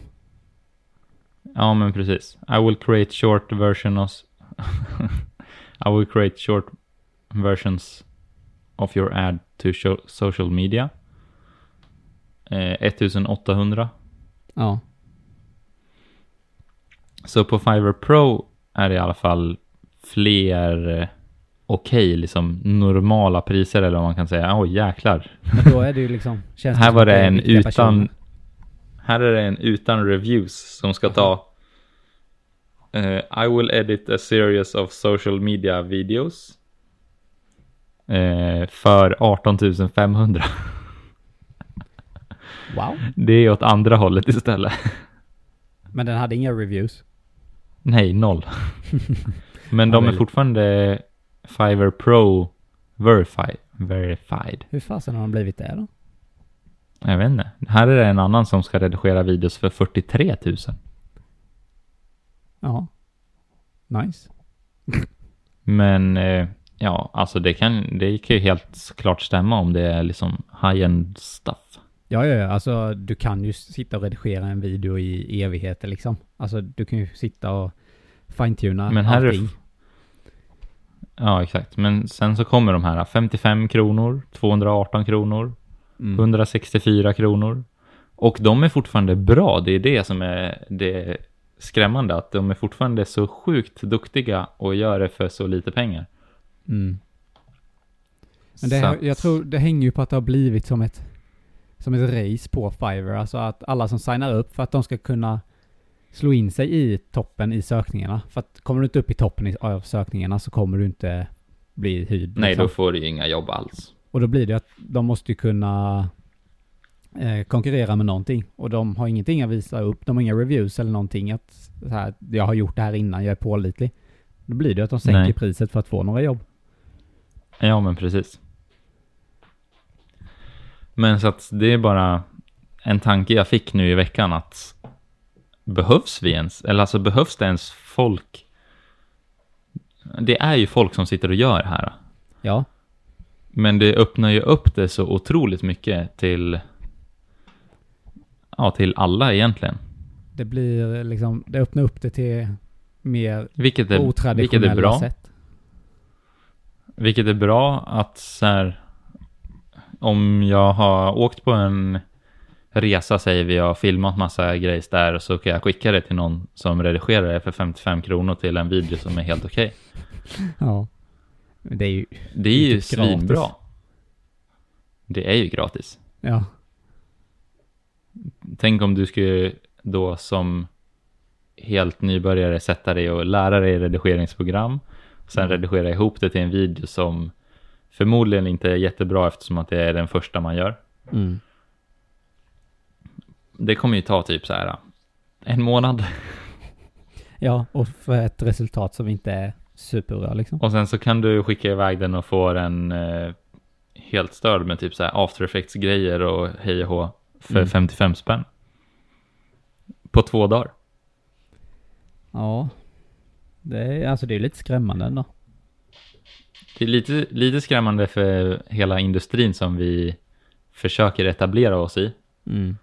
Ja, men precis. I will create short versions. *laughs* I will create short versions of your ad to show social media. Eh, 1800. Ja. Så på Fiverr Pro är det i alla fall fler eh, okej, liksom normala priser eller vad man kan säga. Oj, jäklar. Men då är det ju liksom... *laughs* Känns Här var det en utan... personer. Här är det en utan reviews som ska ta... eh, I will edit a series of social media videos. eh, för 18 500. *laughs* Wow. Det är åt andra hållet istället. *laughs* Men den hade inga reviews. Nej, noll. *laughs* Men de är fortfarande Fiverr Pro verified. verified. Hur fasen har de blivit det då? Jag vet inte. Här är det en annan som ska redigera videos för 43 000. Ja. Nice. *laughs* Men eh, ja, alltså det kan, det kan ju helt klart stämma om det är liksom high-end stuff. Ja, ja, ja. Alltså du kan ju sitta och redigera en video i evigheter liksom. Alltså du kan ju sitta och fine-tuna Men här är allting. Ja, exakt. Men sen så kommer de här 55 kronor, 218 kronor, Mm. 164 kronor. Och de är fortfarande bra. Det är det som är det skrämmande. Att de är fortfarande så sjukt duktiga och gör det för så lite pengar. Mm. Men det, jag tror det hänger ju på att det har blivit som ett, som ett race på Fiverr. Alltså att alla som signar upp för att de ska kunna slå in sig i toppen i sökningarna. För att kommer du inte upp i toppen av sökningarna så kommer du inte bli hyrd. Nej, liksom. då får du ju inga jobb alls. Och då blir det att de måste ju kunna eh, konkurrera med någonting. Och de har ingenting att visa upp. De har inga reviews eller någonting. Att så här, jag har gjort det här innan, jag är pålitlig. Då blir det att de sänker Nej. priset för att få några jobb. Ja, men precis. Men så att det är bara en tanke jag fick nu i veckan att behövs vi ens, eller alltså behövs det ens folk? Det är ju folk som sitter och gör det här. Ja, Men det öppnar ju upp det så otroligt mycket till ja, till alla egentligen. Det blir liksom, det öppnar upp det till mer Vilket är, vilket otraditionella är bra. sätt. Vilket är bra att så här, om jag har åkt på en resa säger vi, jag har filmat massa grejs där så kan jag skicka det till någon som redigerar det för 55 kronor till en video som är helt okej. Ja. Men Det är ju, Det är ju svinbra. Det är ju gratis. ja. Tänk om du skulle då som helt nybörjare sätta dig och lära dig redigeringsprogram. Sen redigera ihop det till en video som förmodligen inte är jättebra eftersom att det är den första man gör. Mm. Det kommer ju ta typ så här en månad. *laughs* Ja, och för ett resultat som inte är superbra liksom. Och sen så kan du skicka iväg den och få den eh, helt störd med typ så här after effects grejer och hej och hå för Mm. 55 spänn. På två dagar. Ja. Det är, alltså det är lite skrämmande ändå. Är lite, lite skrämmande för hela industrin som vi försöker etablera oss i. Mm.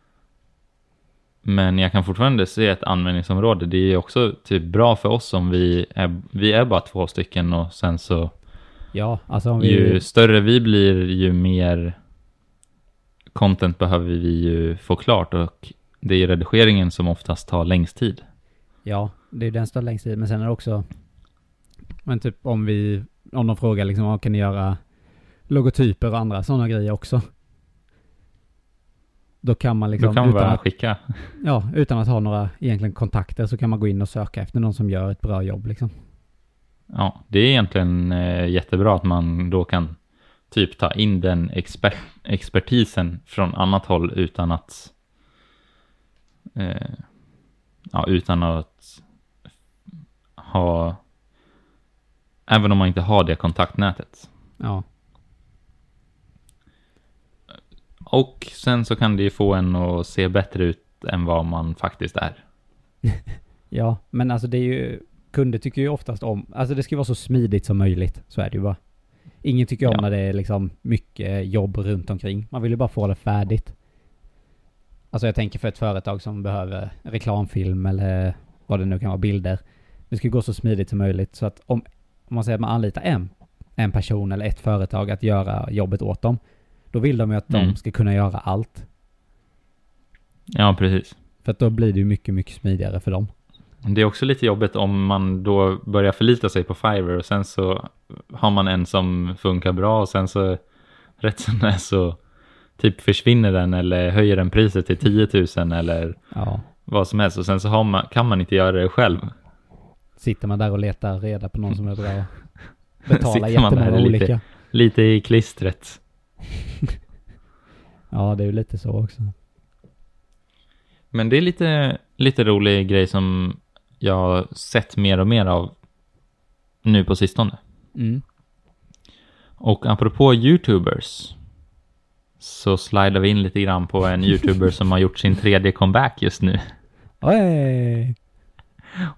Men jag kan fortfarande se ett användningsområde. Det är också typ bra för oss om vi är, vi är bara två stycken och sen så Ja, alltså om vi... ju större vi blir ju mer content behöver vi ju få klart och det är redigeringen som oftast tar längst tid. Ja, det är den står längst tid. Men sen är det också... Men typ om vi... Om de frågar liksom, "Ja, kan ni göra logotyper och andra sådana grejer också? Då kan man liksom... Då kan man utan bara att, skicka. ja, utan att ha några egentligen kontakter så kan man gå in och söka efter någon som gör ett bra jobb liksom. Ja, det är egentligen eh, jättebra att man då kan typ ta in den exper expertisen från annat håll utan att eh, ja, utan att ha även om man inte har det kontaktnätet. Ja. Och sen så kan det ju få en att se bättre ut än vad man faktiskt är. *laughs* Ja, men alltså det är ju... Kunder tycker ju oftast om... Alltså det ska ju vara så smidigt som möjligt. Så är det ju bara. Ingen tycker om Ja. när det är liksom mycket jobb runt omkring. Man vill ju bara få det färdigt. Alltså jag tänker för ett företag som behöver reklamfilm eller vad det nu kan vara, bilder. Det ska gå så smidigt som möjligt. Så att om, om man säger att man anlitar en, en person eller ett företag att göra jobbet åt dem. Då vill de ju att de Mm. ska kunna göra allt. Ja, precis. För att då blir det ju mycket, mycket smidigare för dem. Det är också lite jobbigt om man då börjar förlita sig på Fiverr och sen så har man en som funkar bra och sen så rätt som det är så typ försvinner den eller höjer den priset till 10 000 eller Ja. vad som helst och sen så man, kan man inte göra det själv. Sitter man där och letar reda på någon som är bra. *laughs* Betalar man där jättemånga lite- olika. Lite i klistret. *laughs* Ja, det är ju lite så också. Men det är lite, lite rolig grej som jag har sett mer och mer av nu på sistone. Mm. Och apropå YouTubers så slidar vi in lite grann på en YouTuber *laughs* som har gjort sin tredje comeback just nu. Oj!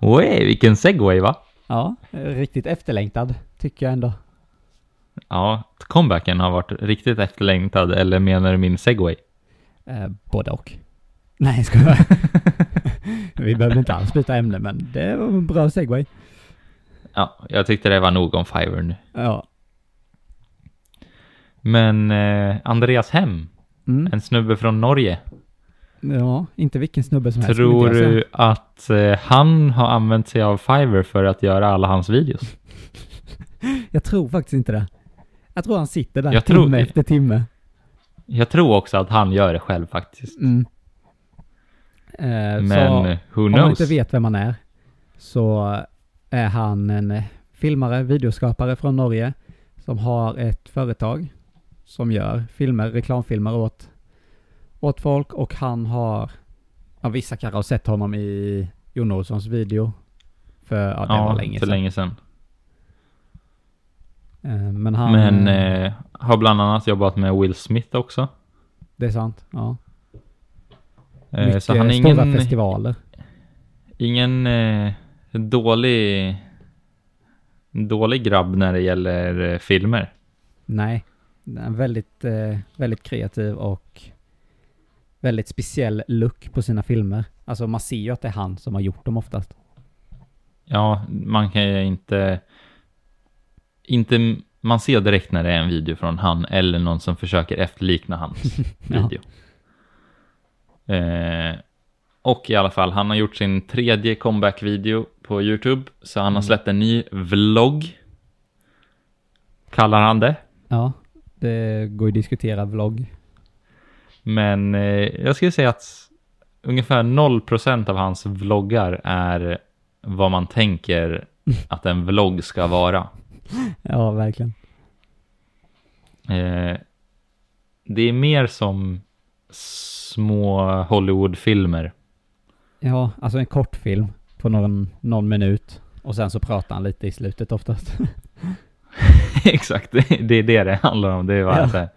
Oj, vilken segway va? Ja, riktigt efterlängtad tycker jag ändå. Ja, comebacken har varit riktigt efterlängtad, eller menar du min segway? Eh, både och. Nej, ska jag *laughs* Vi behöver inte alls byta ämne, men det var en bra segway. Ja, jag tyckte det var nog om Fiverr nu. Ja. Men eh, Andreas Hem, Mm. en snubbe från Norge. Ja, inte vilken snubbe som helst. Tror du att eh, han har använt sig av Fiverr för att göra alla hans videos? *laughs* Jag tror faktiskt inte det. Jag tror han sitter där Jag timme tror- efter timme. Jag tror också att han gör det själv faktiskt. Mm. Eh, Men så, who Om man knows? inte vet vem han är så är han en filmare, videoskapare från Norge som har ett företag som gör filmer, reklamfilmer åt, åt folk och han har, ja vissa kanske har sett honom i Jon Olssons video för, ja det var länge för sedan. länge sedan. Eh, Men han, Men eh, eh, har bland annat jobbat med Will Smith också. det är sant, ja. Eh, Mycket så han är stora ingen, festivaler. ingen eh, dålig, dålig grabb när det gäller eh, filmer. Nej, väldigt, väldigt kreativ och väldigt speciell look på sina filmer. Alltså man ser ju att det är han som har gjort dem oftast. Ja, man kan ju inte... Inte... Man ser direkt när det är en video från han eller någon som försöker efterlikna hans *laughs* Ja. video. Eh, och i alla fall, han har gjort sin tredje comeback-video på YouTube. Så han har Mm. släppt en ny vlogg. Kallar han det. Ja, det går ju att diskutera vlogg. Men eh, jag skulle säga att ungefär 0% av hans vloggar är vad man tänker *laughs* att en vlogg ska vara. Ja, verkligen. Eh, det är mer som små Hollywoodfilmer. Ja, alltså en kortfilm på någon, någon minut. Och sen så pratar han lite i slutet oftast. *laughs* *laughs* Exakt, det, det är det det handlar om. Det är bara Ja. så här.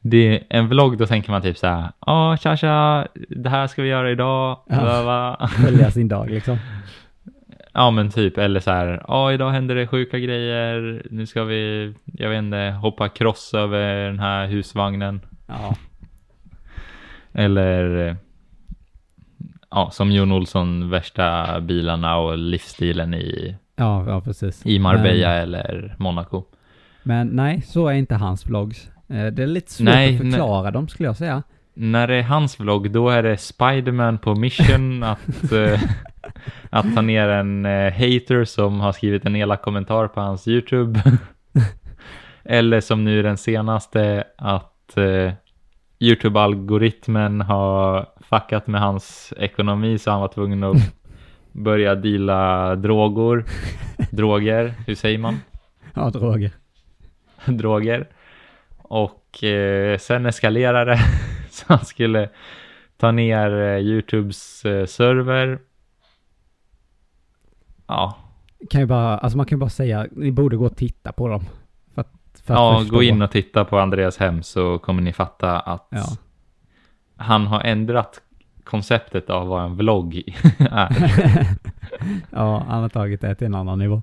Det är en vlogg, då tänker man typ så här. Ja, tja tja, det här ska vi göra idag. Ja. Följa *laughs* sin dag liksom. Ja, men typ. Eller så här. Ja, idag händer det sjuka grejer. Nu ska vi, jag vet inte, hoppa cross över den här husvagnen. Ja, Eller, ja, som Jon Olsson, värsta bilarna och livsstilen i, ja, ja precis. i Marbella Men, eller Monaco. men nej, så är inte hans vlogs. Eh, Det är lite svårt Nej, att förklara dem skulle jag säga. När det är hans vlogg, då är det Spiderman på mission *laughs* att, eh, att ta ner en eh, hater som har skrivit en elak kommentar på hans YouTube. *laughs* Eller som nu den senaste, att eh, YouTube-algoritmen har fuckat med hans ekonomi så han var tvungen att *laughs* börja deala droger. Droger, hur säger man? Ja, droger. droger. Och eh, sen eskalerade det. *laughs* Så han skulle ta ner eh, YouTubes eh, server. Ja, Kan ju bara, alltså man kan ju bara säga, ni borde gå och titta på dem. För att, för att ja förstå. gå in och titta på Andreas hem så kommer ni fatta att Ja. han har ändrat konceptet av vad en vlogg *laughs* är. *laughs* ja, han har tagit det till en annan nivå.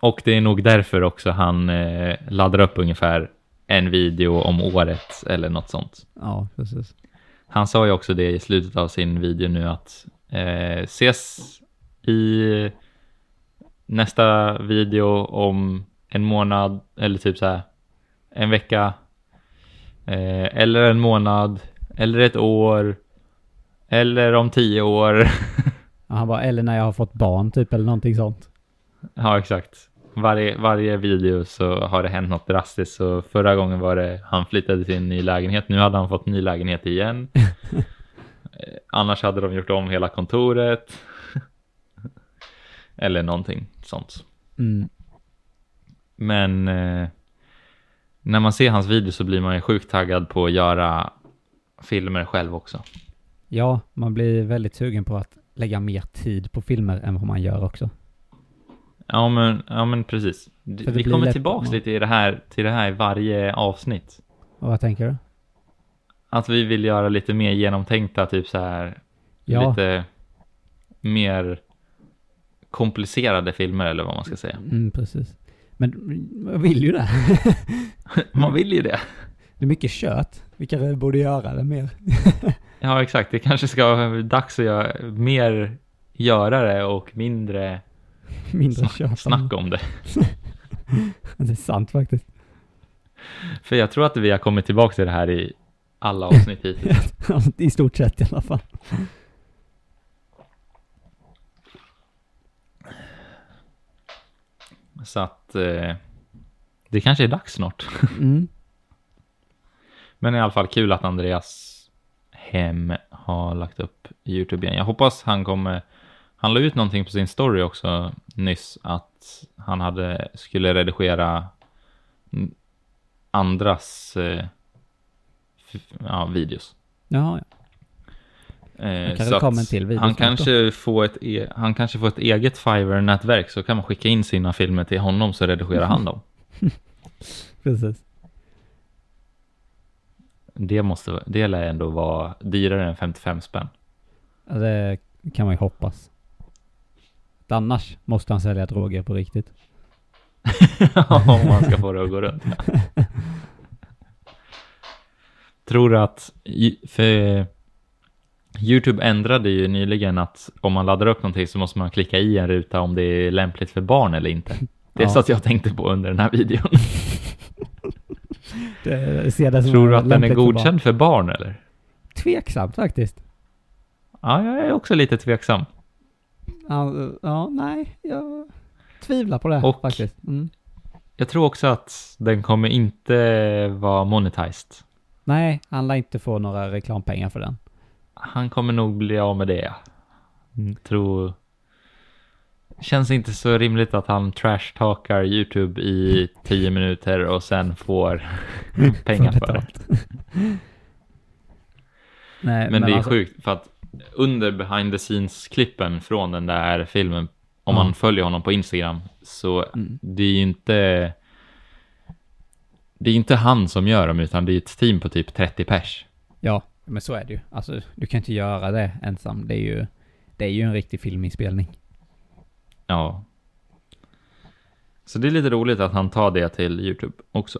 Och det är nog därför också han eh, laddar upp ungefär en video om året eller något sånt. Ja, precis. Han sa ju också det i slutet av sin video nu att eh, ses i nästa video om en månad eller typ så här en vecka eh, eller en månad eller ett år eller om tio år. *laughs* Ja, han bara, eller när jag har fått barn typ, eller någonting sånt. ja, exakt. Varje, varje video så har det hänt något drastiskt. Så förra gången var det han flyttade till en ny lägenhet. Nu hade han fått ny lägenhet igen. *laughs* Annars hade de gjort om hela kontoret. *laughs* Eller någonting sånt. Mm. Men eh, när man ser hans video så blir man ju sjukt taggad på att göra filmer själv också. Ja, man blir väldigt sugen på att lägga mer tid på filmer än vad man gör också. Ja men, ja, men precis. D- Vi kommer lätt- tillbaks ja. lite i det här, till det här i varje avsnitt. Och vad tänker du? Att vi vill göra lite mer genomtänkta, typ så här Ja, lite mer komplicerade filmer eller vad man ska säga. mm, precis. Men jag vill ju det. *laughs* Man vill ju det. Det är mycket kött. Vi kanske borde göra det mer. *laughs* Ja, exakt. Det kanske ska vara dags att göra mer göra det och mindre *laughs* Mindre snack, kött. snacka om det. *laughs* Det är sant faktiskt. För jag tror att vi har kommit tillbaka till det här i alla avsnitt hittills. *laughs* I stort sett i alla fall. Så att eh, det kanske är dags snart. Mm. Men i alla fall kul att Andreas Hem har lagt upp YouTube igen. Jag hoppas han kommer... Han la ut någonting på sin story också nyss att han hade, skulle redigera andras eh, ja, videos. Jaha, ja. Eh, så en till han kanske, får ett e- han kanske får ett eget Fiverr-nätverk så kan man skicka in sina filmer till honom så redigerar han dem. *laughs* Precis. Det, måste, det lär ändå vara dyrare än 55 spänn. Ja, det kan man ju hoppas. Annars måste han sälja droger på riktigt. *laughs* Om man ska få det att gå runt. *laughs* Tror du att, för YouTube ändrade ju nyligen att om man laddar upp någonting så måste man klicka i en ruta om det är lämpligt för barn eller inte. *laughs* Det är Ja. så att jag tänkte på under den här videon. Tror du att den är lämpligt för barn. godkänd för barn eller? Tveksamt faktiskt. Ja, jag är också lite tveksam. Ja, ja, nej, jag tvivlar på det Och- faktiskt. Mm. Jag tror också att den kommer inte vara monetized. Nej, han lär inte få några reklampengar för den. Han kommer nog bli av med det. Tror... Känns inte så rimligt att han trashtalkar YouTube i tio minuter och sen får *laughs* pengar för det. *laughs* Nej, Men, det är alltså- sjukt för att under behind the scenes-klippen från den där filmen, om Ja. man följer honom på Instagram, så Mm. det är ju inte... Det är inte han som gör dem, utan det är ett team på typ 30 pers. Ja, men så är det ju. Alltså, du kan inte göra det ensam. Det är ju, det är ju en riktig filminspelning. Ja. Så det är lite roligt att han tar det till YouTube också.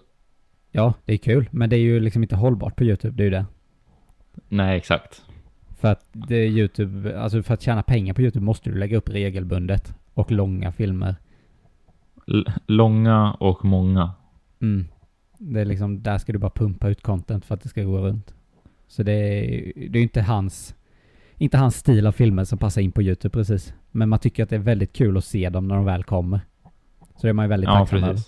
Ja, det är kul, men det är ju liksom inte hållbart på YouTube, det är ju det. Nej, exakt. För att det är YouTube, alltså för att tjäna pengar på YouTube måste du lägga upp regelbundet och långa filmer. L- långa och många. Mm. Det är liksom, där ska du bara pumpa ut content för att det ska gå runt. Så det är det är inte hans, inte hans stil av filmer som passar in på YouTube precis. Men man tycker att det är väldigt kul att se dem när de väl kommer. Så det är man ju väldigt Ja, tacksam över.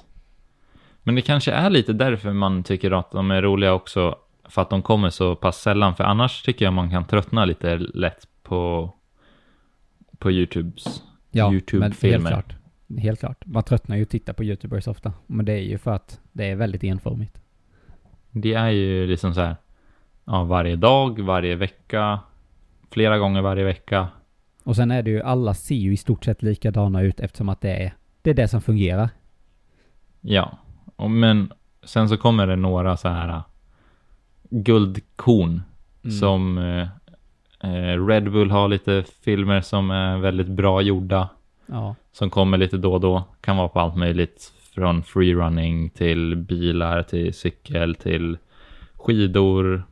Men det kanske är lite därför man tycker att de är roliga också, för att de kommer så pass sällan. För annars tycker jag man kan tröttna lite lätt på, på YouTubes Ja, men YouTube-filmer. helt klart. Helt klart. Man tröttnar ju att titta på YouTubers ofta. Men det är ju för att det är väldigt enformigt. Det är ju liksom så här, ja, varje dag, varje vecka, flera gånger varje vecka. Och sen är det ju, alla ser ju i stort sett likadana ut eftersom att det är det, är det som fungerar. Ja, och, men sen så kommer det några så här guldkorn Mm. som eh, eh, Red Bull har lite filmer som är väldigt bra gjorda. Ja. Som kommer lite då och då. Kan vara på allt möjligt. Från freerunning till bilar, till cykel, till skidor.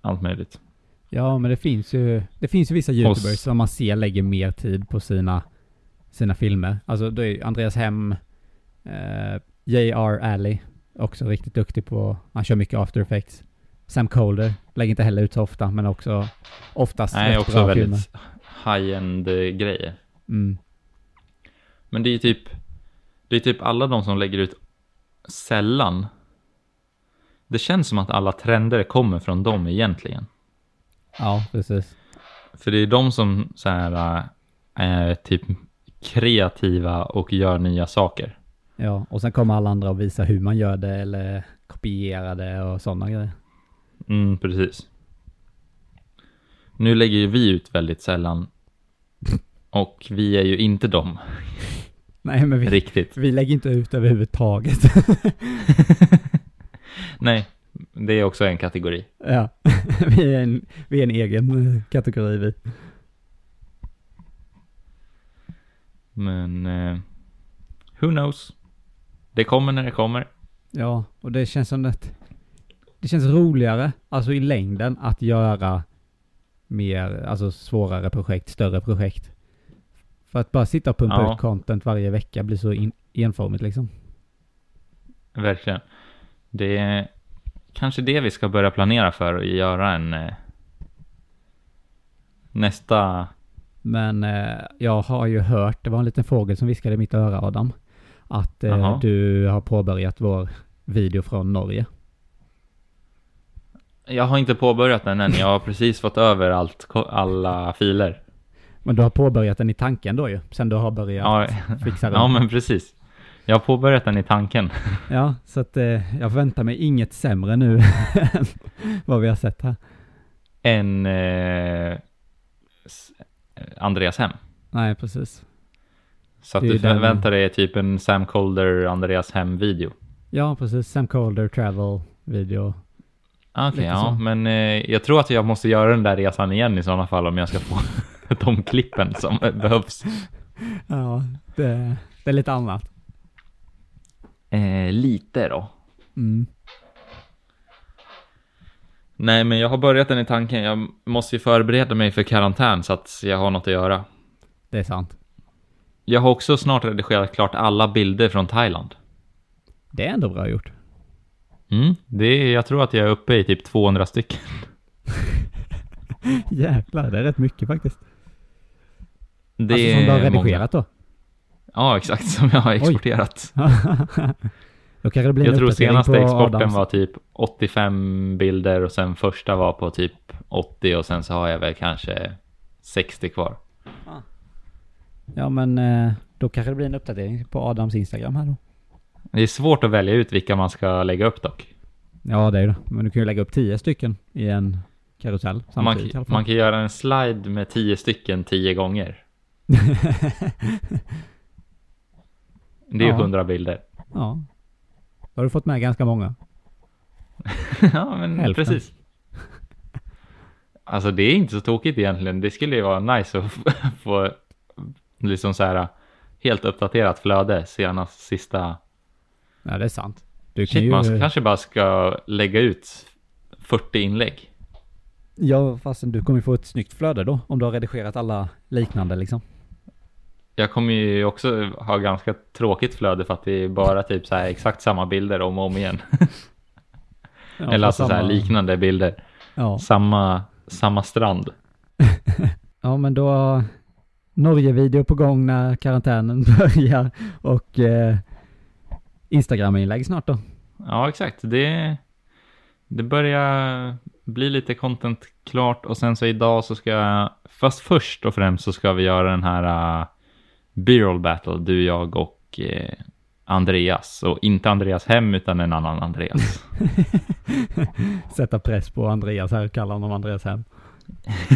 Allt möjligt. Ja, men det finns ju, det finns ju vissa YouTubers s- som man ser lägger mer tid på sina, sina filmer. Alltså det är Andreas Hem, eh, J.R. Alley, också riktigt duktig på, han kör mycket after effects. Sam Colder, lägger inte heller ut så ofta, men också oftast Nej, rätt också bra väldigt filmer. high-end eh, grejer. Mm. Men det är typ, det är typ alla de som lägger ut sällan. Det känns som att alla trender kommer från dem egentligen. Ja, precis. För det är de som så här äh, är typ kreativa och gör nya saker. Ja, och sen kommer alla andra och visar hur man gör det eller kopiera det och sådana grejer. Mm, precis. Nu lägger ju vi ut väldigt sällan. Och vi är ju inte dem *laughs* Nej, men vi, riktigt. vi lägger inte ut överhuvudtaget. *laughs* Nej, det är också en kategori. ja, *laughs* vi är, en, vi är en egen kategori vi. Men eh, who knows? Det kommer när det kommer. Ja, och det känns som att det känns roligare, alltså i längden, att göra mer, alltså svårare projekt, större projekt. För att bara sitta och pumpa Ja. ut content varje vecka blir så in, enformigt liksom. Verkligen. Det är kanske det vi ska börja planera för och göra en eh, nästa Men eh, jag har ju hört, det var en liten fågel som viskade i mitt öra Adam, att eh, du har påbörjat vår video från Norge. Jag har inte påbörjat den än. Jag har precis fått över allt, alla filer. Men du har påbörjat den i tanken då ju, sen du har börjat Ja, fixa den. ja, men precis. Jag har påbörjat den i tanken. *laughs* Ja, så att eh, jag väntar mig inget sämre nu *laughs* än vad vi har sett här. En eh, s- Andreas Hem. Nej, precis. Så att du ju den- förväntar dig typ en Sam Colder Andreas Hem-video. Ja, precis. Sam Calder travel video. Ah, Okej, Lite ja, så. men eh, jag tror att jag måste göra den där resan igen i sådana fall om jag ska få *laughs* de klippen som behövs. Ja, det, det är lite annat. Eh, lite då. Mm. Nej, men jag har börjat den i tanken. Jag måste ju förbereda mig för karantän så att jag har något att göra. Det är sant. Jag har också snart redigerat klart alla bilder från Thailand. Det är ändå bra gjort. Mm, det är, jag tror att jag är uppe i typ 200 stycken. *laughs* Jäklar, det är rätt mycket faktiskt. Det alltså som du har är många. redigerat då? Ja, exakt. Som jag har exporterat. *laughs* Jag tror senaste exporten Adams. var typ 85 bilder och sen första var på typ 80 och sen så har jag väl kanske 60 kvar. Ja men eh, då kanske det blir en uppdatering på Adams Instagram här då. Det är svårt att välja ut vilka man ska lägga upp dock. Ja det är det. Men du kan ju lägga upp tio stycken i en karusell Man, samtidigt fall. man kan göra en slide med 10 stycken 10 gånger. *laughs* Det är ju Ja. 100 bilder. ja. Då har du fått med ganska många. *laughs* ja, men Hälften. precis. Alltså det är inte så tokigt egentligen. Det skulle ju vara nice att få- *laughs* få liksom så här helt uppdaterat flöde senast sista. Ja det är sant. Du kan Shit, ju... man kanske bara ska lägga ut 40 inlägg. Ja fastän du kommer ju få ett snyggt flöde då. Om du har redigerat alla liknande liksom. Jag kommer ju också ha ganska tråkigt flöde för att det är bara typ så här exakt samma bilder om och om igen. Ja, Eller alltså så här samma- liknande bilder. Ja. Samma, samma strand. *laughs* ja men då... Norge-video på gång när karantänen *laughs* börjar och eh, Instagram-inlägg snart då. Ja, exakt. Det, det börjar bli lite content klart och sen så idag så ska jag, fast först och främst så ska vi göra den här uh, B-roll battle, du, jag och eh, Andreas. Och inte Andreas Hem utan en annan Andreas. *laughs* Sätta press på Andreas här kalla honom Andreas hem.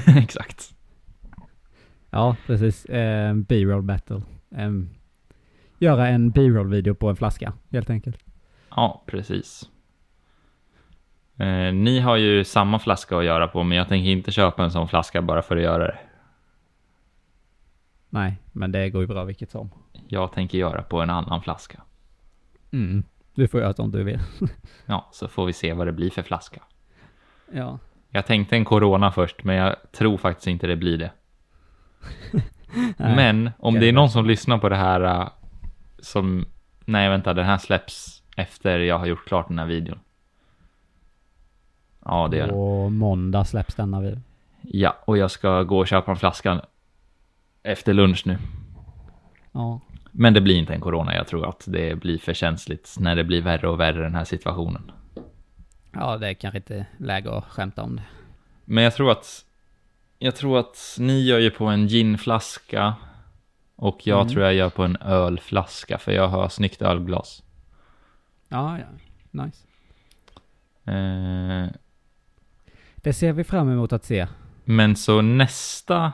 *laughs* exakt. Ja, precis. Eh, B-roll battle. Em, göra en B-roll video på en flaska, helt enkelt. Ja, precis. Eh, ni har ju samma flaska att göra på, men jag tänker inte köpa en sån flaska bara för att göra det. Nej, men det går ju bra vilket som. Jag tänker göra på en annan flaska. Mm. Du får göra som du vill. *laughs* Ja, så får vi se vad det blir för flaska. Ja. Jag tänkte en Corona först, men jag tror faktiskt inte det blir det. *laughs* Men om det är någon som lyssnar på det här äh, som... Nej, vänta, den här släpps efter jag har gjort klart den här videon. Ja, det gör den. Och måndag släpps denna video. Ja, och jag ska gå och köpa en flaska efter lunch nu. Ja. Men det blir inte en Corona, jag tror att det blir för känsligt när det blir värre och värre den här situationen. Ja, det är kanske inte läge att skämta om det. Men jag tror att jag tror att ni gör ju på en ginflaska och jag Mm. tror jag gör på en ölflaska för jag har snyggt ölglas. Ja, ja. Nice. Eh, Det ser vi fram emot att se. men så nästa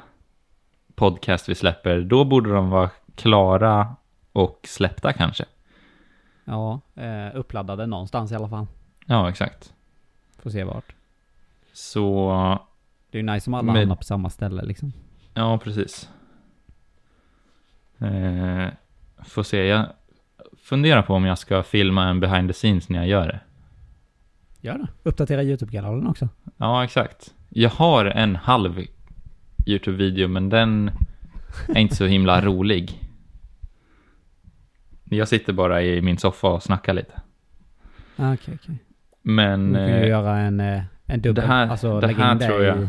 podcast vi släpper, då borde de vara klara och släppta kanske. Ja, eh, uppladdade någonstans i alla fall. Ja, exakt. Får se vart. Så, Det är ju nice om alla Men- hamnar på samma ställe liksom. ja precis. Eh, får se, jag funderar på om jag ska filma en behind the scenes när jag gör det. Gör det. Uppdatera YouTube-kanalen också. Ja, exakt. Jag har en halv YouTube-video, men den är inte så himla *laughs* rolig. Jag sitter bara i min soffa och snackar lite. Ah, Okej, okej. Men Du kan ju eh, göra en, eh, en dubbel. det här- alltså det här tror jag- i...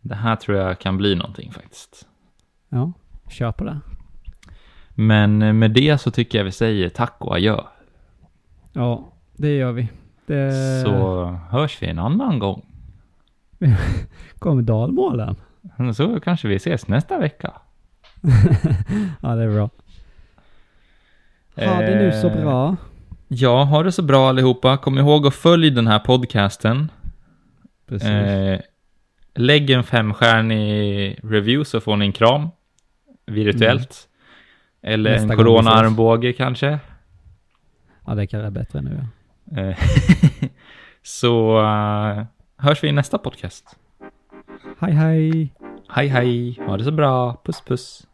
det här tror jag kan bli någonting faktiskt. Ja, kör på det. Men eh, med det så tycker jag vi säger tack och adjö. Ja, det gör vi. Det... Så hörs vi en annan gång. *laughs* Kommer dalmålen? *laughs* Så kanske vi ses nästa vecka. *laughs* ja, det är bra. Ha det nu så Eh, bra. Ja, ha det så bra allihopa. Kom ihåg att följ den här podcasten. Precis. Eh, lägg en femstjärnig review så får ni en kram virtuellt. Eller Mm. Nästa en corona-armbåge kanske. Ja, det kanske är bättre nu ja. Eh, *laughs* så eh, hörs vi i nästa podcast. Hej hej! Hej hej, ha det så bra, puss puss.